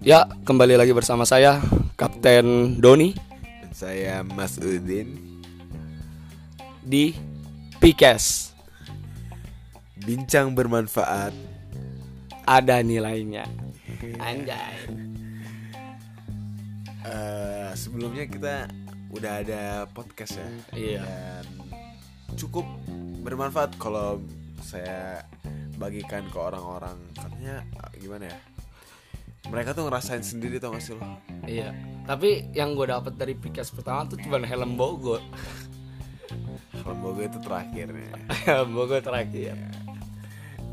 Ya, kembali lagi bersama saya Kapten Doni Dan saya Mas Udin di Pikes. Bincang bermanfaat Ada nilainya. Anjay. Eh, Sebelumnya kita udah ada podcast ya Iya. Dan cukup bermanfaat kalau saya bagikan ke orang-orang Katanya eh, gimana ya mereka tuh ngerasain sendiri tau gak sih lo Iya. Tapi yang gue dapat dari Pikes pertama tuh cuma helm Bogor. Kalau gue itu terakhirnya helm Bogor terakhir.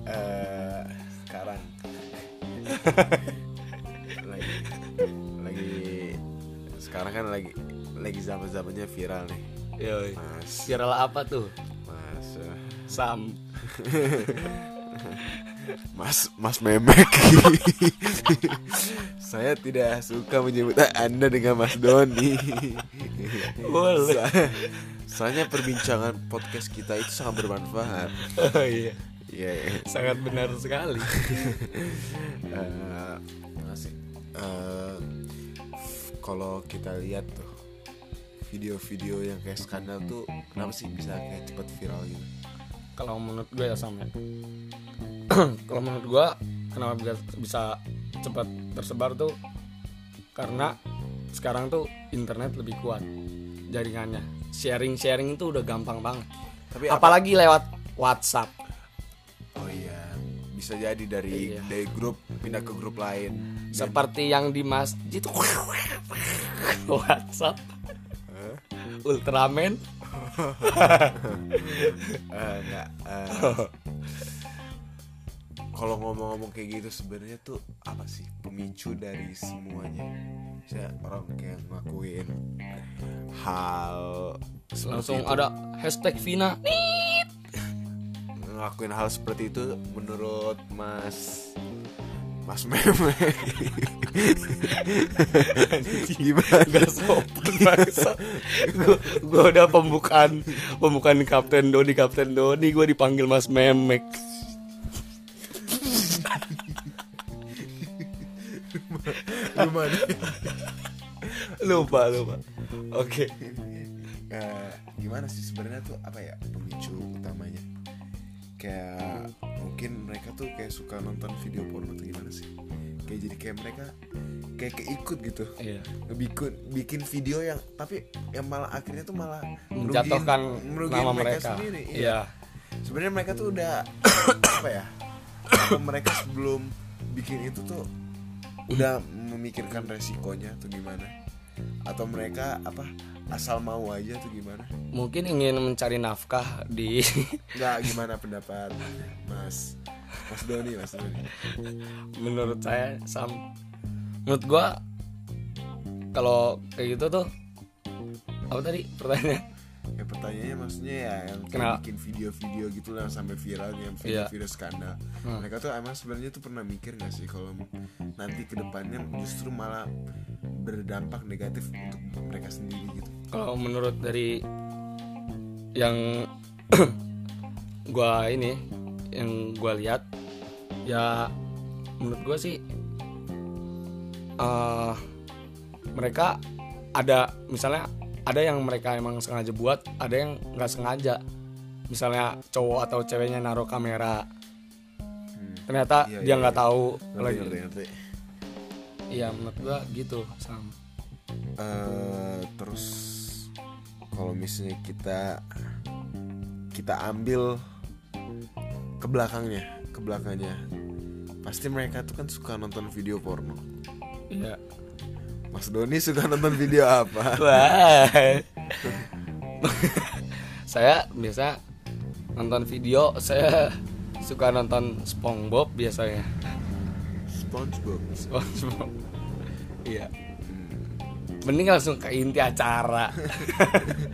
eh sekarang lagi lagi sekarang kan lagi lagi zaman zamannya viral nih Yoi. mas Viral apa tuh? mas eh, Sam. mas mas memek saya tidak suka menyebut anda dengan mas Doni Boleh. So- soalnya perbincangan podcast kita itu sangat bermanfaat Oh iya. Iya, iya. Sangat benar sekali. Eh, makasih. Eh, kalau kita lihat tuh video-video yang kayak skandal tuh kenapa sih bisa kayak cepet viral gitu? Kalau menurut gue ya sama. Kalau menurut gue kenapa bisa, bisa cepat tersebar tuh karena sekarang tuh internet lebih kuat jaringannya. Sharing-sharing itu udah gampang banget. Tapi apa- Apalagi lewat WhatsApp. Oh iya, bisa jadi dari Iya. dari grup pindah ke grup lain. Seperti yang di masjid WhatsApp Ultraman Eh, enggak. eh, kalau ngomong-ngomong kayak gitu sebenarnya tuh apa sih pemicu dari semuanya? Saya orang kayak ngakuin hal langsung itu. ada hashtag Vina ngelakuin hal seperti itu menurut Mas Mas Meme. Gimana? Gak sopan bangsa. Gue udah pembukaan Pembukaan Kapten Doni Kapten Doni Gue dipanggil Mas Memek gimana Lupa lupa. Oke. Eh, gimana sih sebenarnya tuh apa ya pemicu utamanya? Kayak kayak suka nonton video porno atau gimana sih? Kayak jadi kayak mereka kayak keikut gitu. Iya. Bikin bikin video yang tapi yang malah akhirnya tuh malah Menjatuhkan merugiin nama mereka sendiri Iya. Sebenarnya mereka tuh udah apa ya? Apa mereka sebelum bikin itu tuh udah memikirkan resikonya tuh gimana? Atau mereka apa asal mau aja tuh gimana? Mungkin ingin mencari nafkah di nggak gimana pendapat mas mas Doni mas Doni Menurut saya Sam Menurut gue Kalau kayak gitu tuh Apa tadi pertanyaannya ya pertanyaannya maksudnya ya yang Kenapa? bikin video-video gitu lah sampai viral yang Iya. video-video skandal Hmm. mereka tuh emang sebenarnya tuh pernah mikir nggak sih kalau nanti ke depannya justru malah berdampak negatif untuk mereka sendiri gitu kalau menurut dari yang gua ini yang gua lihat ya menurut gua sih eh mereka ada misalnya ada yang mereka emang sengaja buat ada yang nggak sengaja. Misalnya cowok atau ceweknya naruh kamera. Ternyata Iya, dia iya, nggak iya. tahu ngerti lagi. ngerti ngerti. Iya menurut gua gitu sam. Eh, terus kalau misalnya kita kita ambil ke belakangnya ke belakangnya. Pasti mereka tuh kan suka nonton video porno. Iya. Mas Doni suka nonton video apa? Saya biasa nonton video saya suka nonton SpongeBob biasanya. SpongeBob? SpongeBob. Iya. Mending langsung ke inti acara.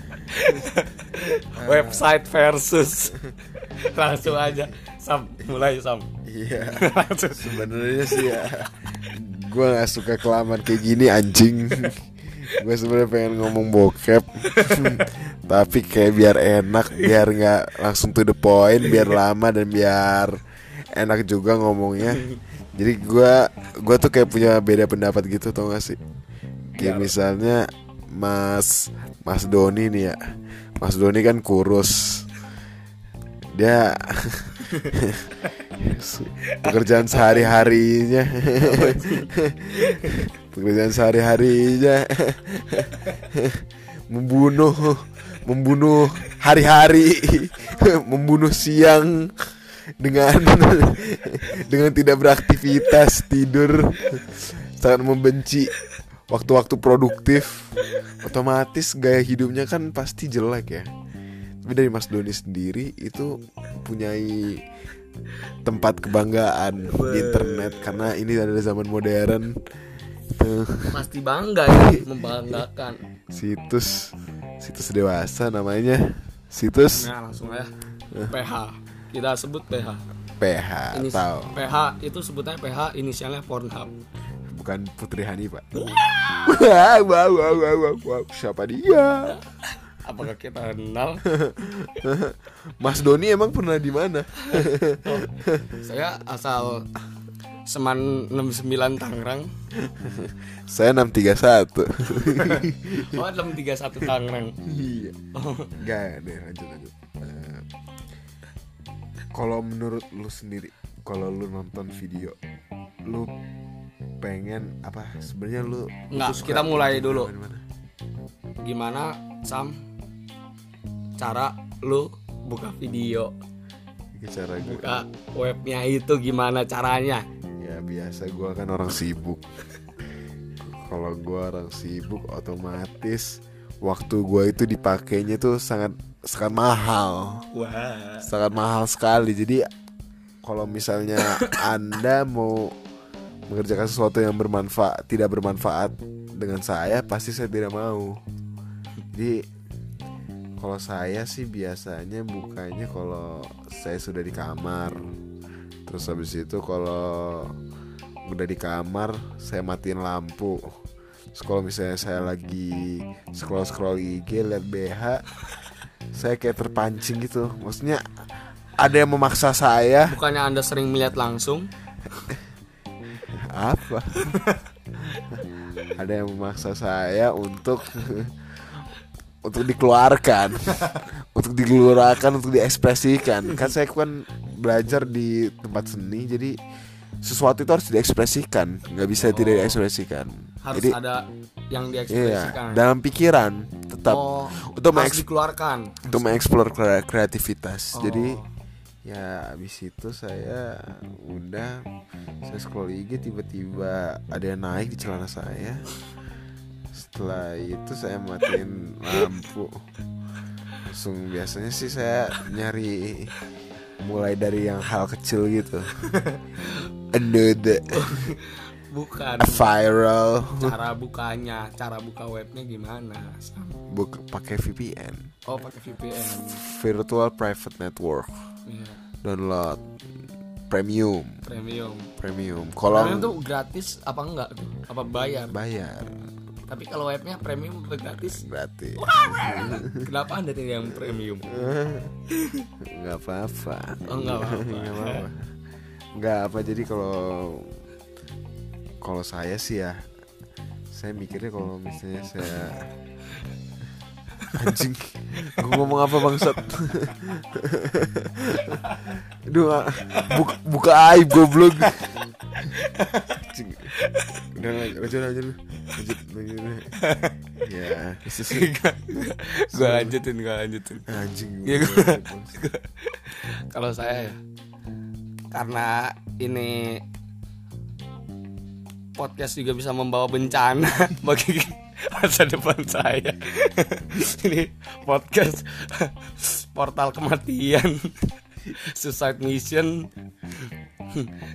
Website versus langsung aja. Sam mulai sam. Iya. Sebenarnya sih ya gue nggak suka kelamaan kayak gini anjing. Gue sebenarnya pengen ngomong bokep. Tapi kayak biar enak biar nggak langsung to the point biar lama dan biar enak juga ngomongnya. Jadi gua gua tuh kayak punya beda pendapat gitu tau gak sih? Kayak misalnya Mas Mas Doni nih ya. Mas Doni kan kurus dia pekerjaan sehari-harinya. Pekerjaan sehari-harinya. Membunuh membunuh hari-hari. Membunuh siang dengan dengan tidak beraktivitas tidur. Sangat membenci waktu-waktu produktif. Otomatis gaya hidupnya kan pasti jelek ya tapi dari Mas Doni sendiri itu punyai tempat kebanggaan di internet karena ini adalah zaman modern. Tuh, pasti bangga ya membanggakan. Situs situs dewasa namanya. Situs? Nah langsung aja. PH kita sebut PH PH ini tahu. PH itu sebutnya PH inisialnya Pornhub. Bukan Putri Hani pak. Wow, wow, wow, wow, wow. siapa dia apakah kita kenal? Mas Doni emang pernah di mana? Saya asal Seman 69 Tangerang. Saya 631 oh 631 Tangerang. Iya. Oh, Gak deh lanjut lanjut. Eh, Kalau menurut lu sendiri Kalau lu nonton video Lu pengen apa? Sebenarnya lu Nggak, lu suka kita mulai dulu. gimana? gimana Sam cara lu buka video cara gue buka webnya itu gimana caranya? Ya biasa gue kan orang sibuk. Kalau gue orang sibuk otomatis waktu gue itu dipakainya tuh sangat sangat mahal. Wah. Sangat mahal sekali. Jadi kalau misalnya anda mau mengerjakan sesuatu yang bermanfaat tidak bermanfaat dengan saya pasti saya tidak mau. Jadi kalau saya sih biasanya bukanya kalau saya sudah di kamar. Terus habis itu kalau udah di kamar saya matiin lampu. Terus kalau misalnya saya lagi scroll scroll IG lihat BH saya kayak terpancing gitu. Maksudnya ada yang memaksa saya. Bukannya anda sering melihat langsung? Apa? Ada yang memaksa saya untuk untuk dikeluarkan. Untuk dikeluarkan untuk diekspresikan. Kan saya kan belajar di tempat seni jadi sesuatu itu harus diekspresikan. Nggak bisa tidak Oh. diekspresikan. Harus jadi ada yang iya diekspresikan. dalam pikiran tetap. Oh, untuk harus dikeluarkan. untuk mengeksplor kre- kreativitas. Oh. jadi ya habis itu saya udah saya scroll IG tiba-tiba ada yang naik di celana saya setelah itu saya matiin lampu. Langsung biasanya sih saya nyari mulai dari yang hal kecil gitu. Another bukan. A viral. Cara bukanya cara buka webnya gimana? Sam? Buk pakai VPN oh pakai VPN virtual private network. Iya, download. Premium. Premium. Premium. Premium kalau tuh gratis apa enggak apa bayar? Bayar tapi kalau webnya premium atau gratis? Gratis. Kenapa anda tidak yang premium? Nggak apa-apa. Oh, nggak apa-apa. nggak apa-apa. Nggak apa jadi kalau kalau saya sih ya saya mikirnya kalau misalnya saya anjing gue ngomong apa bangsat? Aduh nggak- buka, buka aib goblok udah lanjut lanjut lanjut. Lanjut ya gue lanjutin gue lanjutin. Anjing gua- kalau saya ya karena ini podcast juga bisa membawa bencana bagi masa depan saya. Ini podcast portal kematian. Suicide mission.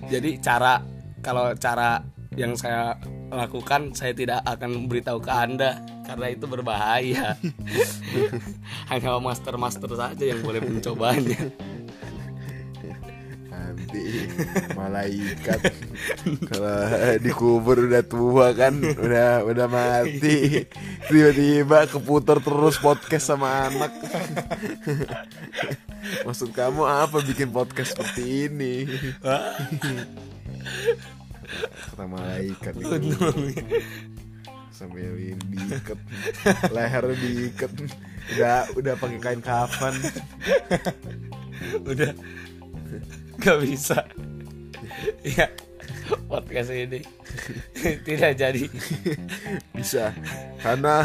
Jadi cara kalau cara yang saya lakukan saya tidak akan beritahu ke anda karena itu berbahaya. Hanya master master saja yang boleh mencobanya. Nanti malaikat kalau dikubur udah tua kan udah udah mati. Tiba-tiba keputar terus podcast sama anak. Maksud kamu apa bikin podcast seperti ini? Kata malaikat itu sambil diikat. Leher diikat. Udah udah pakai kain kafan. Udah. Nggak bisa. Ya podcast ini tidak jadi. Bisa. Karena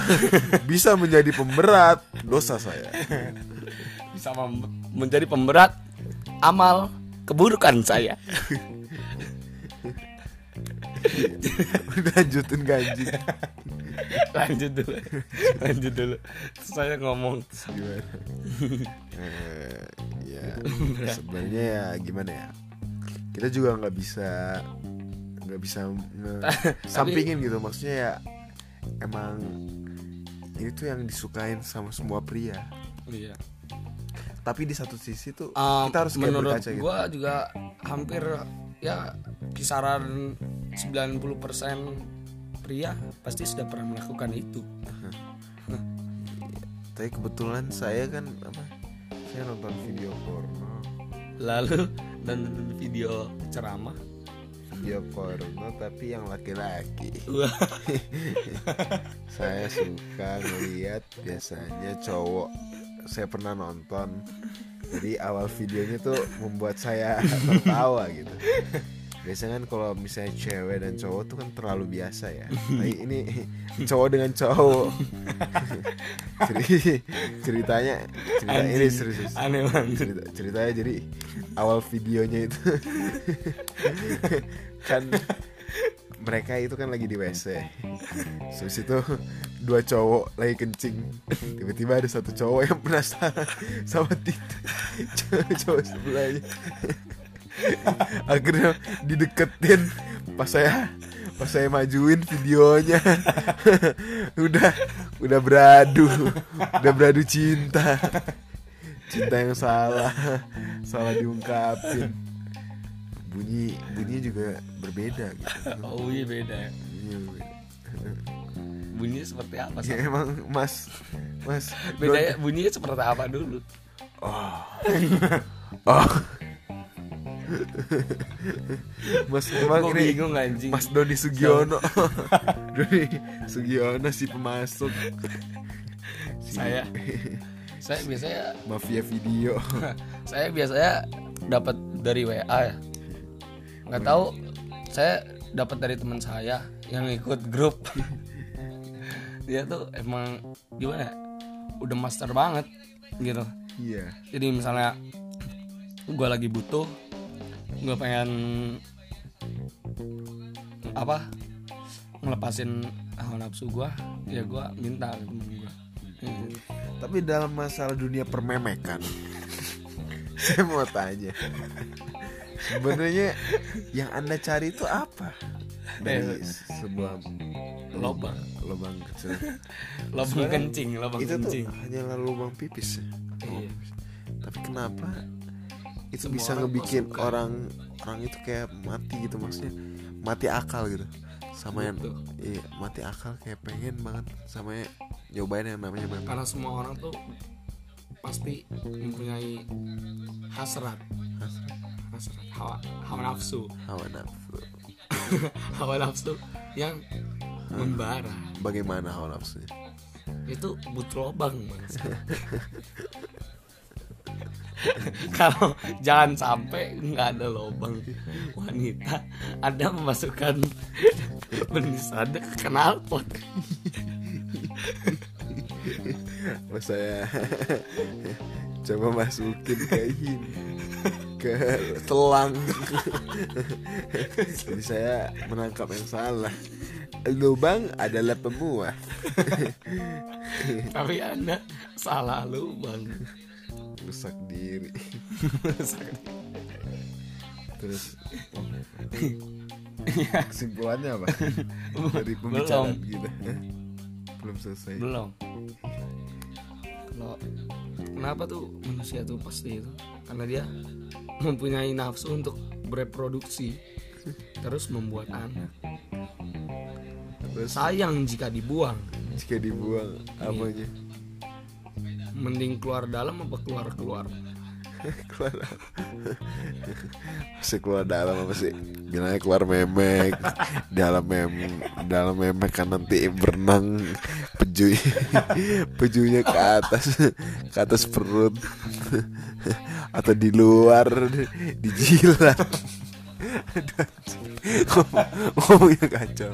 bisa menjadi pemberat dosa saya. Bisa menjadi pemberat amal keburukan saya lanjutin gaji. Lanjut dulu. Lanjut dulu. Terus saya ngomong. Gimana? Eh, ya sebenarnya ya gimana ya? Kita juga nggak bisa nggak bisa sampingin gitu. Maksudnya ya emang ini tuh yang disukain sama semua pria. Iya. Tapi di satu sisi tuh Um, kita harus kayak menurut berkaca gitu. gua juga hampir ya kisaran 90% pria pasti sudah pernah melakukan itu. Tapi kebetulan saya kan apa saya nonton video porno. Lalu dan video ceramah? Video porno tapi yang laki-laki. Saya suka ngeliat biasanya cowok. Saya pernah nonton. Jadi awal videonya tuh membuat saya tertawa gitu biasanya kan kalau misalnya cewek dan cowok tuh kan terlalu biasa ya. Nah, ini cowok dengan cowok. Ceri- ceritanya cerita ini Anjing. serius aneh banget. Cerita, ceritanya jadi awal videonya itu. Kan mereka itu kan lagi di WC Terus itu dua cowok lagi kencing. Tiba-tiba ada satu cowok yang penasaran sama titik cowok, cowok sebelahnya Akhirnya dideketin Pas saya pas saya majuin videonya. Udah udah beradu udah beradu cinta. Cinta yang salah salah diungkapin. Bunyi bunyinya juga berbeda gitu. Oh iya beda ya? Bunyinya berbeda. bunyinya seperti apa ya sih emang mas mas beda ya bunyinya seperti apa dulu? Oh. Oh mas emang Gua ini bingung anjing. Mas Doni Sugiono. Doni Sugiono si pemasok. Si saya. Saya biasanya mafia video. Saya biasanya dapat dari WA ya. Nggak tahu saya dapat dari teman saya yang ikut grup. Dia tuh emang gimana ya, udah master banget gitu. Iya. Jadi misalnya gue lagi butuh gue pengen apa? Ngelepasin hawa nafsu gue ya gue minta ke temen gue Tapi dalam masalah dunia permemekan Saya mau tanya. Sebenarnya yang anda cari itu apa? Dari sebuah lobang. lubang kecil. Sebenarnya kencing lobang Itu tuh hanyalah lubang pipis ya? Iya. Tapi kenapa itu Semua bisa orang ngebikin suka. orang orang itu kayak mati gitu maksudnya mati akal gitu. Sama yang iya mati akal kayak pengen banget sama yang nyobain yang namanya meme. karena semua orang tuh pasti mempunyai hasrat. Hasrat. Hawa hawa nafsu. Hawa nafsu. Hawa nafsu yang membara. Bagaimana hawa nafsunya? Itu butuh lobang. kalau jangan sampai nggak ada lobang wanita ada memasukkan benis ada ke knalpot Mas saya coba masukin ke ini ke telang. Jadi saya menangkap yang salah. Lubang adalah pemuah. Tapi anda salah lubang rusak diri. Terus kesimpulannya apa? Dari pembicaraan kita belum selesai. Belum. Kalau kenapa tuh manusia tuh pasti itu? Karena dia mempunyai nafsu untuk bereproduksi terus membuat anak. Terus? Sayang jika dibuang. Jika dibuang apanya mending keluar dalam apa keluar keluar? Keluar masih keluar dalam apa sih? Bilangnya keluar memek? Dalam mem dalam memek kan nanti berenang peju pejunya ke atas ke atas perut atau di luar dijilat ngomongnya kacau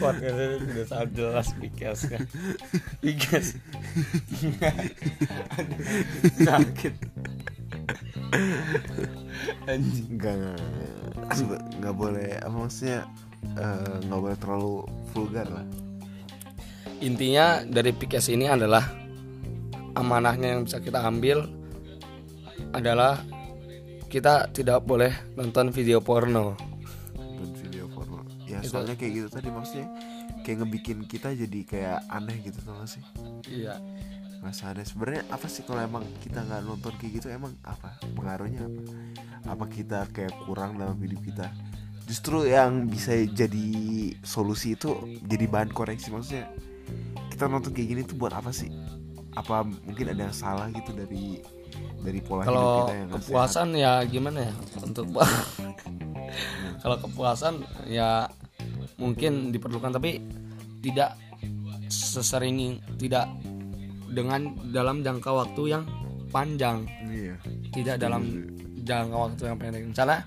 podcast ini sudah sangat jelas Bikas kan. Bikas Aduh, sakit. Anjing nggak nggak boleh apa maksudnya eh, nggak boleh terlalu vulgar lah. Intinya dari Pikes ini adalah amanahnya yang bisa kita ambil adalah kita tidak boleh nonton video porno ya soalnya kayak gitu tadi maksudnya kayak ngebikin kita jadi kayak aneh gitu tau gak sih? Iya. Rasa aneh. Sebenarnya apa sih kalau emang kita nggak nonton kayak gitu emang apa? Pengaruhnya apa? Apa kita kayak kurang dalam hidup kita? Justru yang bisa jadi solusi itu jadi bahan koreksi. Maksudnya kita nonton kayak gini tuh buat apa sih? Apa mungkin ada yang salah gitu dari dari pola hidup kalau kita yang sehat? kepuasan ya gimana ya? Untuk kalau kepuasan ya mungkin diperlukan tapi tidak sesering tidak dengan dalam jangka waktu yang panjang. Iya. Tidak dalam jangka waktu yang pendek. Misalnya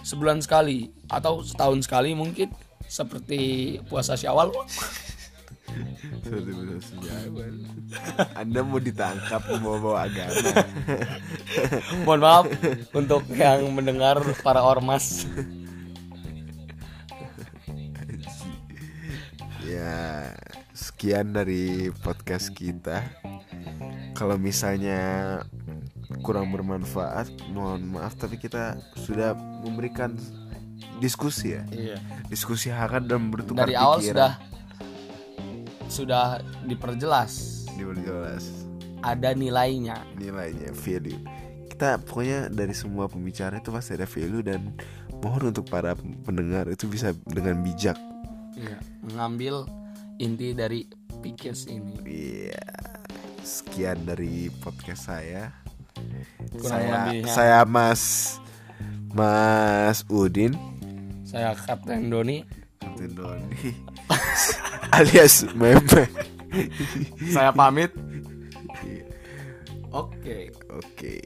sebulan sekali atau setahun sekali mungkin seperti puasa syawal. Seperti benar sejaman. Anda mau ditangkap mau bawa agama. mohon maaf untuk yang mendengar para ormas sekian dari podcast kita. Kalau misalnya kurang bermanfaat, mohon maaf tapi kita sudah memberikan diskusi ya. iya Diskusi hangat dan bertukar dari awal pikiran. sudah sudah diperjelas Diperjelas ada nilainya nilainya value. Kita pokoknya dari semua pembicara itu pasti ada value dan mohon untuk para pendengar itu bisa dengan bijak Iya, mengambil inti dari Pikes ini Iya. Sekian dari podcast saya. Kurang saya lebihnya. saya Mas Mas Udin saya Kapten Doni Kapten Doni alias Meme. saya pamit oke Oke.